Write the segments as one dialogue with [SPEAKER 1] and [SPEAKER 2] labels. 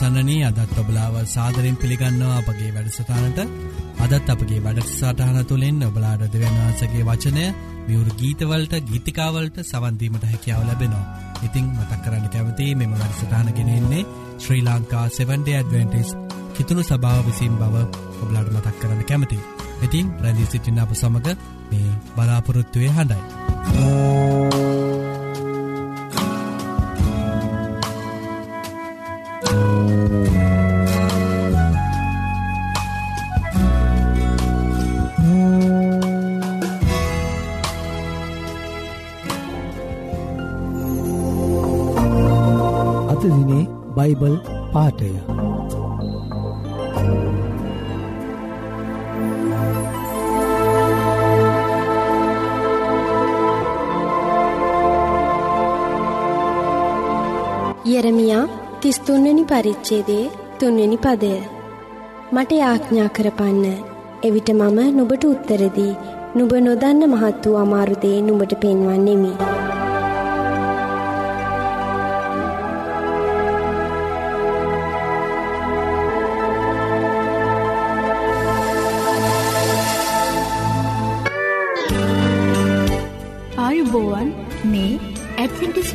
[SPEAKER 1] ඉතින් අසන්නනී අදත් ඔබලාව සාදරෙන් පිළිගන්නවා අපගේ වැඩසටානට අදත් අපගේ වැඩසටහන තුළින් ඔබලාඩ දෙවන් වහන්සගේ වචනය මියවරු ගීතවලට ගීතිකාවලට සවන්දීමට හැකියාව ලැබෙනවා. ඉතිං මතක් කරන්න කැමති මෙම වැඩසටානගෙනෙන්නේ ශ්‍රී ලංකා 7ඩ ඇඩවෙන්ටිස් කිතුුණු සභාව විසින් බව ඔබලාඩ මතක් කරන්න කැමති. ඉතින් ප්‍රැදිී සිටින්න අප සමඟ මේ බලාපොරොත්තුවය හඬයි.
[SPEAKER 2] අදදිනේ පාටය
[SPEAKER 3] යෙරමියා තිස්තුන්වනි පරිච්චේදේ තුන්වෙනි පදය. මට යාඥා කරපන්න. එවිට මම නුබට උත්තරදී නුබ නොදන්න මහත් වූ අමාරුදේ නුබට පෙන්වන්නෙමි.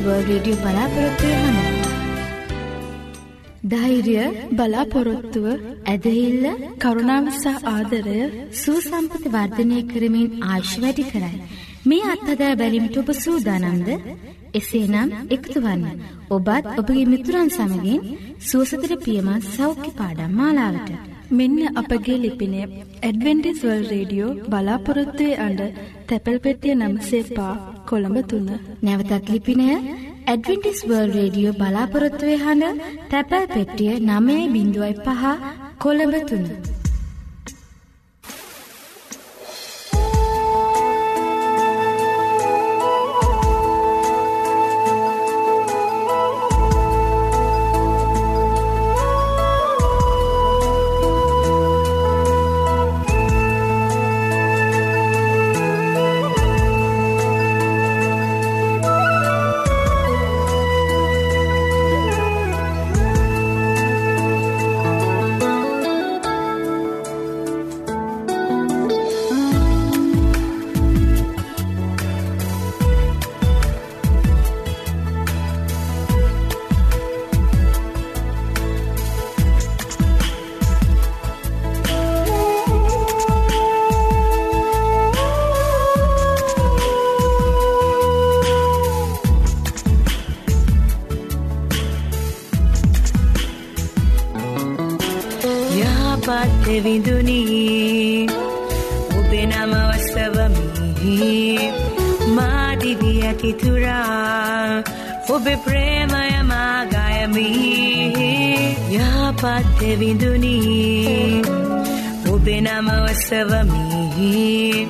[SPEAKER 4] රේඩියෝ බලාපොරොත්වය හඬ ධෛර්ය බලාපොරොත්තුව ඇදහිල්ල කරුණාවසා ආදරය සූසම්පති වර්ධනය කරමින් ආශ් වැඩි කරයි. මේ අත්හදා බැලිමිට ඔබ සූදානන්ද එසේනම් එක්තුවන්න ඔබත් ඔබගේ මිතුරන් සමගින් සුවසතර පියමත් සෞඛ්‍ය පාඩම් මාලාවට.
[SPEAKER 5] මෙන්න අපගේ ලිපිනය ඇඩවෙන්ටිස්වල් රේඩියෝ බලාපොරොත්තුවේ අඩ තැපැල් පෙටිය නම්සේ පා කොළඹ තුන්න.
[SPEAKER 4] නැවතත් ලිපිනය ඇඩවෙන්ටිස් වර්ල් රේඩියෝ බලාපොරොත්තුවේ හඬ තැපැල් පෙට්ටිය නමේ බිඳුවයි පහ කොළඹ තුන්න.
[SPEAKER 6] යහපත් විඳුනී. ඔබේ නම වස්සවමි මාදිවී ඇතිතුරා ඔබේ ප්‍රේමය මාගයමි යහපත් විඳුනී ඔබේ නම වස්සවමි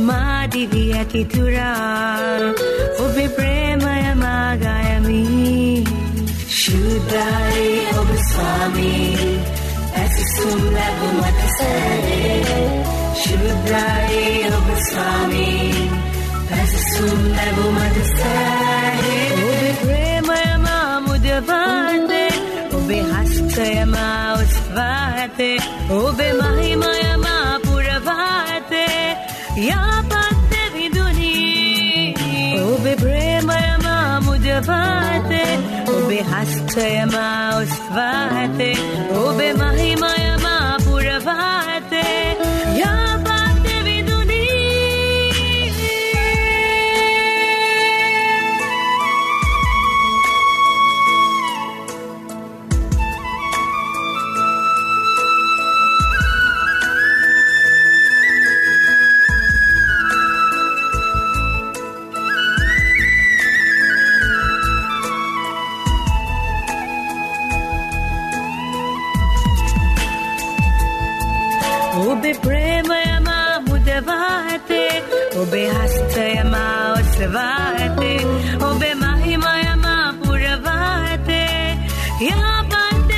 [SPEAKER 6] මාදිවී ඇතිතුරා ඔබේ ප්‍රේමය මාගයමි ශුද්ධයි ඔබ ස්වාමී ඇසිසුම් ලැබුමට සැරේ ශුද්ධයි ඔබ ස්වාමී. ඇසිසුම් ලැබුමට සැරේ ඔබේ ප්‍රේමයම මුදවන්නේ ඔබේ හස්තයම ඔස්වා ඇතේ ඔබේ මහිමයම පුරවා ඇතේ යාපත්ත විදුනී ඔබේ ප්‍රේමයම මුදවාතේ ඔබේ හස්තයම ඔස්වා ඇතේ ඔබේ මහිමයම යාපන්ත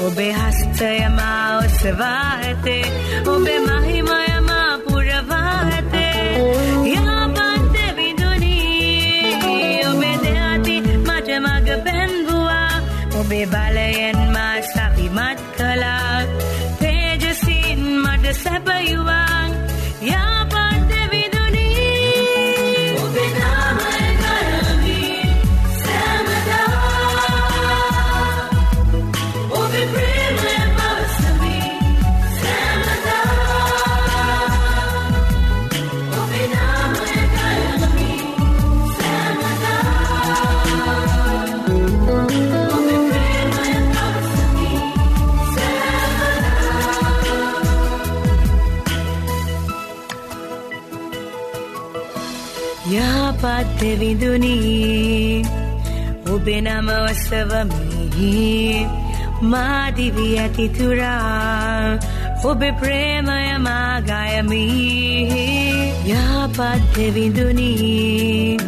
[SPEAKER 6] ඇතේ ඔබේ හස්තයම ඔස්සවා ඇතේ. ඔබේ යාපත් විදුනී ඔබේ නම ඔස්සවමි මාදිවී ඇතිතුරා ඔබේ ප්‍රේමය මාගයමි යාපත් විදුනී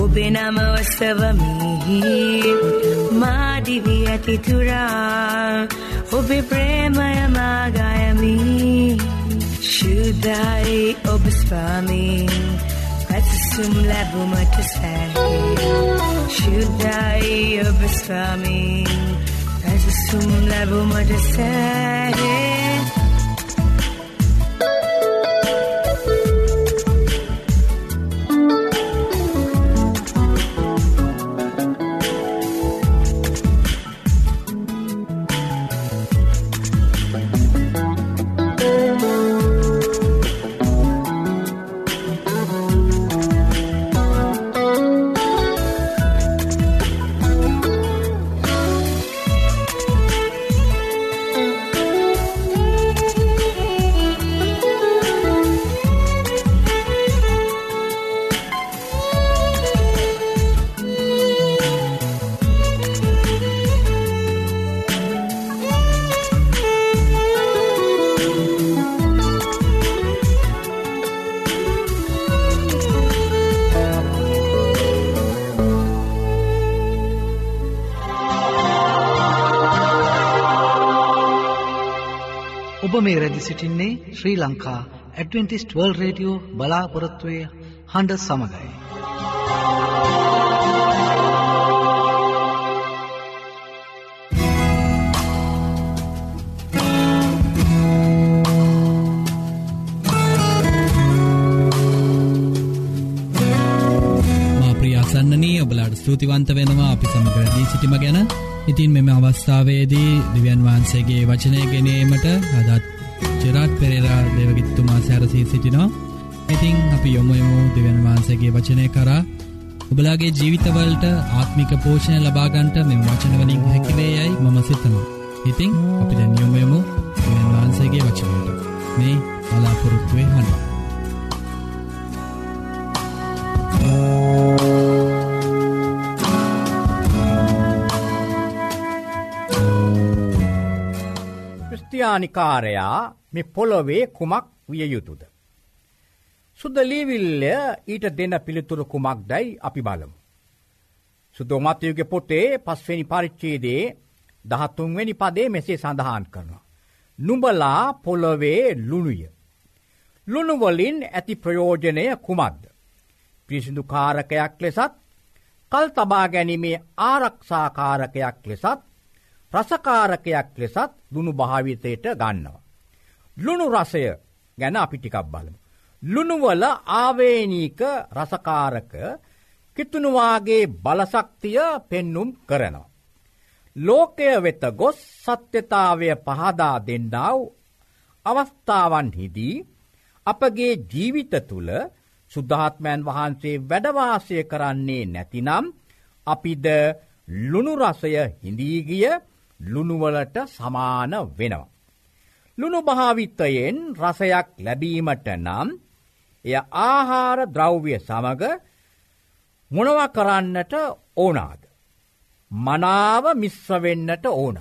[SPEAKER 6] ඔබේ නම ඔස්සවමි මාදිවී ඇතිතුරා ඔබේ ප්‍රේමය මාගයමි ශුද්ධයි ඔබ ස්වාමී jumla bumatu sake shudai
[SPEAKER 7] obaswami rajasumla bumatu sake Sri Lanka Adventist World Radio බලාපොරොත්තුවය හඬ සමඟයි.
[SPEAKER 1] මා ප්‍රියාසන්නනී ඔබලාට ස්තුතිවන්ත වෙනවා අපි සමගරදී සිටිම ගැන ඉතින් මෙම අවස්ථාවේදී දිව්‍යන් වහන්සේගේ වචනය ගෙනීමට අදත් චරාට් පෙරේරා දෙවගිත්තුමා සැරසී සිටිනවා. ඉතිං අපි යොමුයමු දෙවන් වහන්සේගේ වචනය කරා ඔබලාගේ ජීවිතවලට ආත්මික පෝෂණය ලබාගන්ට මෙම වචනවලින් හැකිවේ යයි මම සිතනවා. ඉතිං අපි දැන් යොමුයමු දෙවන් වහන්සේගේ වචනයට මේ බලාපොරොත්තුවේ හඬ.
[SPEAKER 8] ක්‍රස්තියානිකාරයා මෙ පොළොවේ කුමක් විය යුතුද. සුද්දලීවිල්ල ඊට දෙන්න පිළිතුරු කුමක් දැයි අපි බලමු. සුදෝමතයුගේ පොටේ පස්වනි පරිච්චේදේ දහත්තුන්වැනි පදේ මෙසේ සඳහන් කරනවා. නුඹලා පොළොවේ ලුණුය. ලුණුවලින් ඇති ප්‍රයෝජනය කුමක්ද. පිසිදු කාරකයක් ලෙසත් කල් තබා ගැනීමේ ආරක්ෂාකාරකයක් ලෙසත් රසකාරකයක් ලෙසත් දුුණු භාවිතයට ගන්නවා. ලුණු රසය ගැන අපි ටිකක් බලමු. ලුණුවල ආවේනීක රසකාරක කිතුනුවාගේ බලසක්තිය පෙන්නුම් කරනවා. ලෝකය වෙත ගොස් සත්‍යතාවය පහදා දෙන්නාව අවස්ථාවන්හිදී අපගේ ජීවිත තුළ සුද්ධාත්මයන් වහන්සේ වැඩවාසය කරන්නේ නැතිනම් අපිද ලුණුරසය හිඳීගිය ලුණුවලට සමාන වෙනවා. ලුණු භාවිත්තයෙන් රසයක් ලැබීමට නම් එය ආහාර ද්‍රව්‍ය සමග මොනව කරන්නට ඕනාද. මනාව මිශ්‍රවෙන්නට ඕන.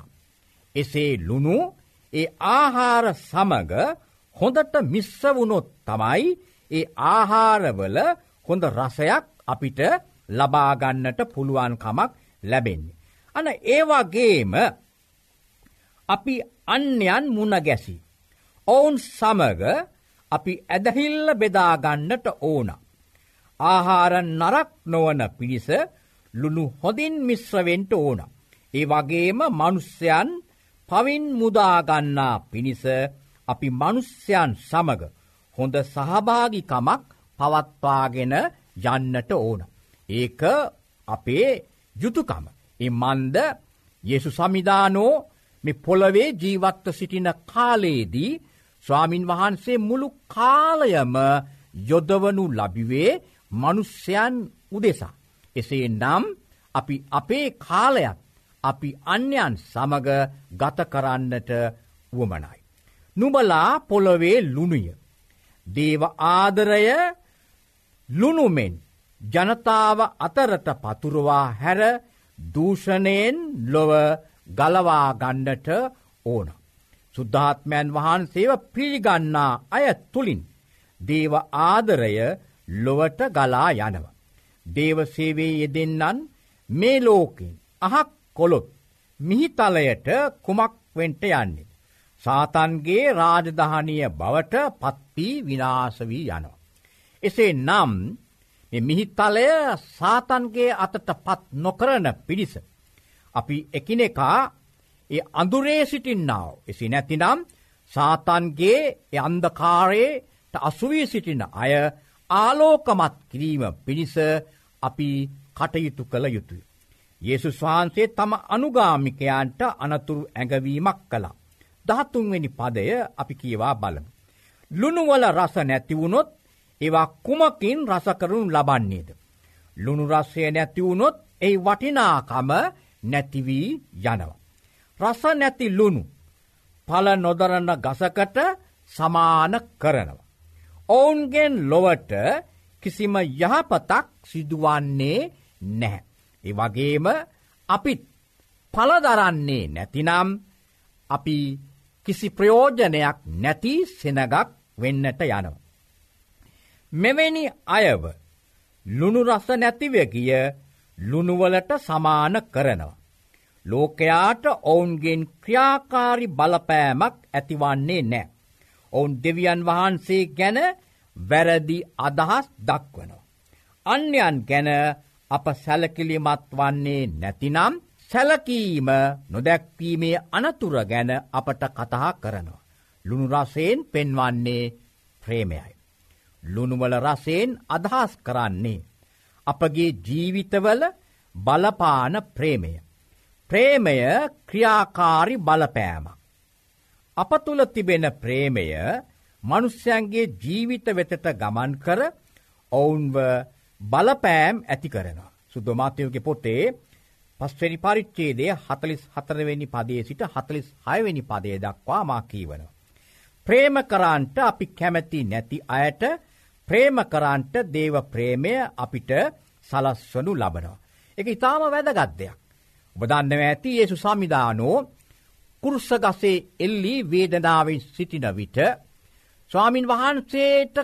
[SPEAKER 8] එසේ ලුණු ඒ ආහාර සමග හොඳට මිශ්‍රවුණොත් තමයි ඒ ආහාරවල හොඳ රසයක් අපිට ලබාගන්නට පුළුවන්කමක් ලැබෙන්නේ. අන ඒවාගේම අපි අන්‍යයන් මුණ ගැසි. ඔවුන් සමග අපි ඇදහිල්ල බෙදාගන්නට ඕන. ආහාර නරක් නොවන පිණිස ලුණු හොදින් මිශ්‍රවෙන්ට ඕන. ඒ වගේම මනුස්්‍යයන් පවින් මුදාගන්නා පිණිස අපි මනුස්්‍යයන් සමග හොඳ සහභාගිකමක් පවත්වාගෙන යන්නට ඕන. ඒක අපේ යුතුකම. එ මන්ද යෙසු සමිධානෝ මෙ පොළවේ ජීවත්ව සිටින කාලයේදී ස්වාමින් වහන්සේ මුළු කාලයම යොදවනු ලබිවේ මනුස්්‍යයන් උදෙසා. එසේ නම් අපි අපේ කාලයක් අපි අන්‍යයන් සමග ගත කරන්නට වුවමනයි. නුබලා පොළොවේ ලුණුය. දේව ආදරය ලුණුමෙන් ජනතාව අතරට පතුරවා හැර දූෂණයෙන් ලොව ගලවා ගණ්ඩට ඕන. සුද්ධාත්මයන් වහන්සේව පිළිගන්නා අය තුළින් දේව ආදරය ලොවට ගලා යනව. දේවසේවේ යෙදෙන්නන් මේ ලෝකෙන් අහක් කොළොත් මිහිතලයට කුමක් වෙන්ට යන්නේ. සාතන්ගේ රාජධානය බවට පත්වී විනාසවී යනවා. එසේ නම් මිහිතලය සාතන්ගේ අතට පත් නොකරන පිණිස. අපි එකිනෙකා ඒ අඳුරේ සිටින්නාව එසි නැතිනම් සාතන්ගේ අන්දකාරයට අසුවී සිටින අය ආලෝකමත් කිරීම පිණිස අපි කටයුතු කළ යුතුය. යේසුස් වහන්සේ තම අනුගාමිකයන්ට අනතුරු ඇඟවීමක් කළා. දහත්තුන්වෙනි පදය අපි කියවා බලමු. ලුණුවල රස නැතිවුණොත් ඒවා කුමකින් රසකරුණු ලබන්නේද. ලුණු රස්සය නැතිවුණොත් ඒ වටිනාකම නැතිවී යනවා. රස නැති ලුණු පල නොදරන්න ගසකට සමාන කරනවා. ඔවුන්ගෙන් ලොවට කිසිම යහපතක් සිදුවන්නේ නැහැ. ඒ වගේම අපිත් පලදරන්නේ නැතිනම් අපි කිසි ප්‍රයෝජනයක් නැති සෙනගක් වෙන්නට යනවා. මෙවැනි අයව ලුණු රස නැතිව ගිය ලුණුවලට සමාන කරනවා. ලෝකයාට ඔවුන්ගෙන් ක්‍රියාකාරි බලපෑමක් ඇතිවන්නේ නෑ. ඔවුන් දෙවියන් වහන්සේ ගැන වැරදි අදහස් දක්වනවා. අන්‍යයන් ගැන අප සැලකිලිමත් වන්නේ නැතිනම් සැලකීම නොදැක්වීමේ අනතුර ගැන අපට කතා කරනවා. ලුණු රසයෙන් පෙන්වන්නේ ප්‍රේමයයි. ලුණුවල රසයෙන් අදහස් කරන්නේ. අපගේ ජීවිතවල බලපාන ප්‍රේමය. ප්‍රේමය ක්‍රියාකාරි බලපෑමක්. අප තුළ තිබෙන ප්‍රේමය මනුස්්‍යයන්ගේ ජීවිත වෙතට ගමන් කර ඔවුන්ව බලපෑම් ඇති කරනවා. සුද්දමාතයෝගේ පොතේ පස්වැනි පරිච්චේදය හතලිස් හතරවෙනි පදේ සිට හතලිස් හයවෙනි පදේ දක්වා මාකීවන. ප්‍රේම කරන්ට අපි කැමැති නැති අයට ප්‍රේම කරන්ට දේව ප්‍රේමය අපිට සලස්වනු ලබනවා. එක ඉතාම වැදගත්දයක්. ඔබදන්නව ඇති ඒසු සමිධානෝ කුරුස්සගසේ එල්ලි වේදනාවෙන් සිටින විට ස්වාමින් වහන්සේට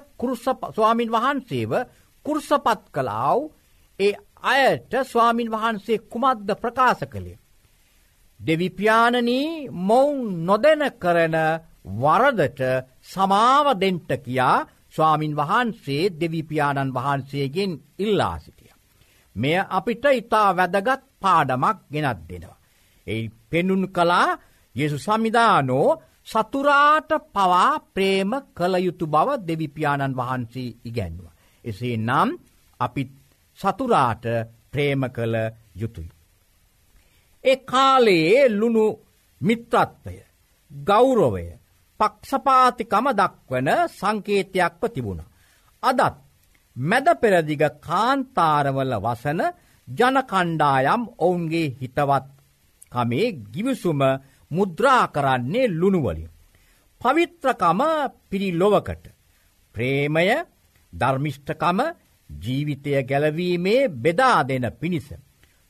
[SPEAKER 8] ස්වාමින් වහන්සේව කුරුසපත් කලාව් ඒ අයට ස්වාමින් වහන්සේ කුමද්ද ප්‍රකාශ කළේ. දෙවිපාණනී මොවුන් නොදැන කරන වරදට සමාවදෙන්ට කියා ස්වාමින් වහන්සේ දෙවිපාණන් වහන්සේගෙන් ඉල්ලා සිටිය. මෙය අපිට ඉතා වැදගත් පාඩමක් ගෙනත් දෙනවා. එයි පෙනුන් කලා යෙසු සමිධානෝ සතුරාට පවා ප්‍රේම කළ යුතු බව දෙවිපාණන් වහන්සේ ඉගැන්ව. එසේ නම් අපිත් සතුරාට ප්‍රේම කළ යුතුයි. ඒ කාලයේ ලුණු මිත්‍රත්වය ගෞරවය පක්ෂපාතිකම දක්වන සංකේතයක්ව තිබුණ. අදත් මැද පෙරදිග කාන්තාරවල වසන ජනකණ්ඩායම් ඔවුන්ගේ හිතවත් කමේ ගිවිසුම මුද්‍රා කරන්නේ ලුණුවලින්. පවිත්‍රකම පිරිලොවකට ප්‍රේමය ධර්මිෂ්ඨකම ජීවිතය ගැලවීමේ බෙදා දෙන පිණිස.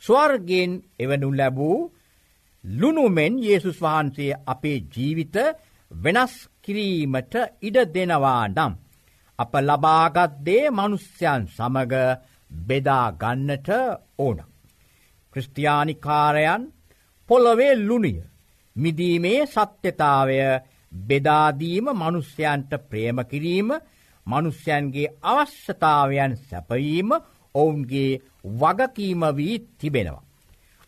[SPEAKER 8] ස්වර්ගෙන් එවනු ලැබූ ලුණුමෙන් යේසුස් වහන්සේ අපේ ජීවිත වෙනස් කිරීමට ඉඩ දෙනවා නම්. අප ලබාගත්දේ මනුස්්‍යයන් සමග බෙදාගන්නට ඕන. ක්‍රස්තියානිකාරයන් පොළොවේ ලුණිය මිදීමේ සත්‍යතාවය බෙදාදීම මනුස්්‍යයන්ට ප්‍රේම කිරීම මනුස්්‍යයන්ගේ අවශ්‍යතාවයන් සැපවීම ඔවුන්ගේ වගකීම වී තිබෙනවා.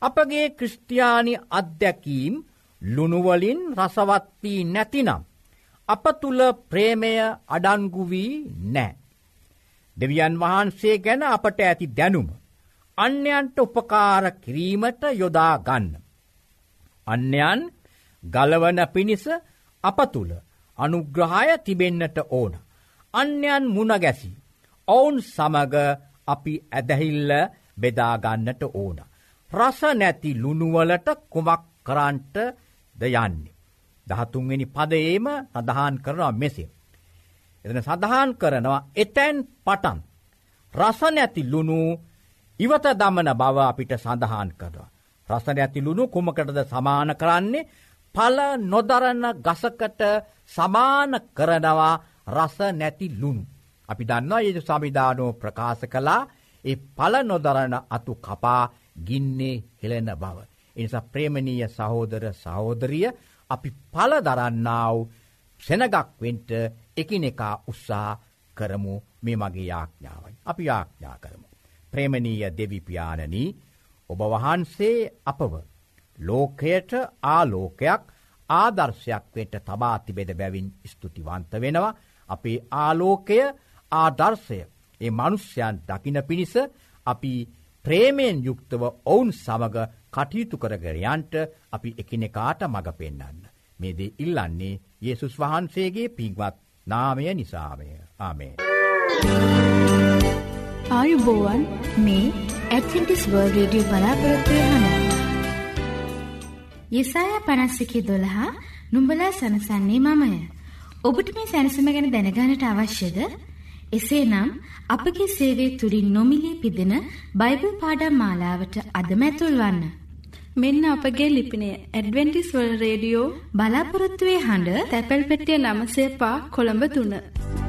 [SPEAKER 8] අපගේ ක්‍රස්ටයානි අත්දැකීම් ලුණුවලින් රසවත්වී නැතිනම්. අප තුළ ප්‍රේමය අඩන්ගුවී නෑ. දෙවියන් වහන්සේ ගැන අපට ඇති දැනුම. අන්‍යන්ට උපකාර කිරීමට යොදා ගන්න. අන්‍යයන් ගලවන පිණිස අප තුළ අනුග්‍රහය තිබෙන්නට ඕන. අන්‍යන් මුණගැසි. ඔවුන් සමග අපි ඇදහිල්ල බෙදාගන්නට ඕන. රස නැති ලුණුවලට කුමක් කරන්ට ද යන්නේ. දහතුන්වෙනි පදයේම සඳහන් කරනවා මෙසේ. එතන සඳහන් කරනවා එතැන් පටන්. රස නැති ලුණු ඉවත දමන බව අපිට සඳහන් කරවා. රස නැති ලුණු කුමකටද සමාන කරන්නේ පල නොදරන්න ගසකට සමාන කරනවා රස නැති ලුණු. අපි දන්නවා ඒ සමිධානෝ ප්‍රකාශ කලා ඒ පල නොදරන අතු කපා ගින්නේ හෙළෙන බව. එනිසා ප්‍රේමණීය සහෝදර සහෝදරිය අපි පල දරන්නාව සෙනගක් වෙන්ට එකිනෙකා උත්සා කරමු මේ මගේ යාඥාවයි. අපි යාඥා කරමු. ප්‍රේමණීය දෙවිපාණනී ඔබ වහන්සේ අපව ලෝකයට ආලෝකයක් ආදර්ශයක් වෙට තබා තිබෙද බැවින් ස්තුතිවන්ත වෙනවා අපේ ආලෝකය ආදර්ශය ඒ මනුෂ්‍යයන් දකින පිණිස අපි ප්‍රේමයෙන් යුක්තව ඔවුන් සමඟ කටයුතු කරගරයන්ට අපි එකිනෙකාට මඟ පෙන්න්න. මේදේ ඉල්ලන්නේ යේසුස් වහන්සේගේ පින්වත් නාමය නිසාමය ආමේ.
[SPEAKER 4] ආයුබෝවන් මේ ඇත්ටිස් වර්ල් රඩිය බලාපොරොත්වය හන. යෙසාය පනස්සිකි දොළහා නුම්ඹලා සනසන්නේ මමය. ඔබට මේ සැනසම ගැන දැනගානට අවශ්‍යද? එසේනම් අපගේ සේවය තුලින් නොමිලේ පිදෙන බයිබල් පාඩම් මාලාවට අදම ඇතුල්වන්න.
[SPEAKER 5] මෙන්න අපගේ ලිපිනය ඇඩ්වෙන්ටිස් වර්ල්ඩ් රේඩියෝ
[SPEAKER 4] බලාපොරොත්තු වෙ හඬ
[SPEAKER 5] තැපැල් පෙට්ටිය 9 පා කොළඹ 3.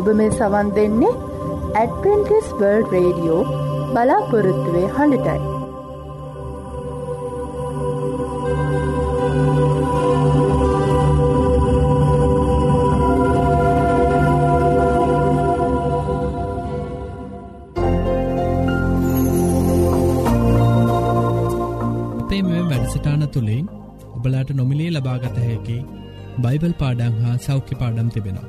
[SPEAKER 5] ඔබ මේ සවන් දෙන්නේ ඇඩවෙන්ටිස් වර්ල් රේඩියෝ බලාපොරොත්තුවේ හඬටයි.
[SPEAKER 1] අපේ මෙ වැඩසටාන තුළින් ඔබලාට නොමිලේ ලබාගත හැකි බයිබල් පාඩං හා සෞඛ්‍ය පාඩම් තිබෙනවා.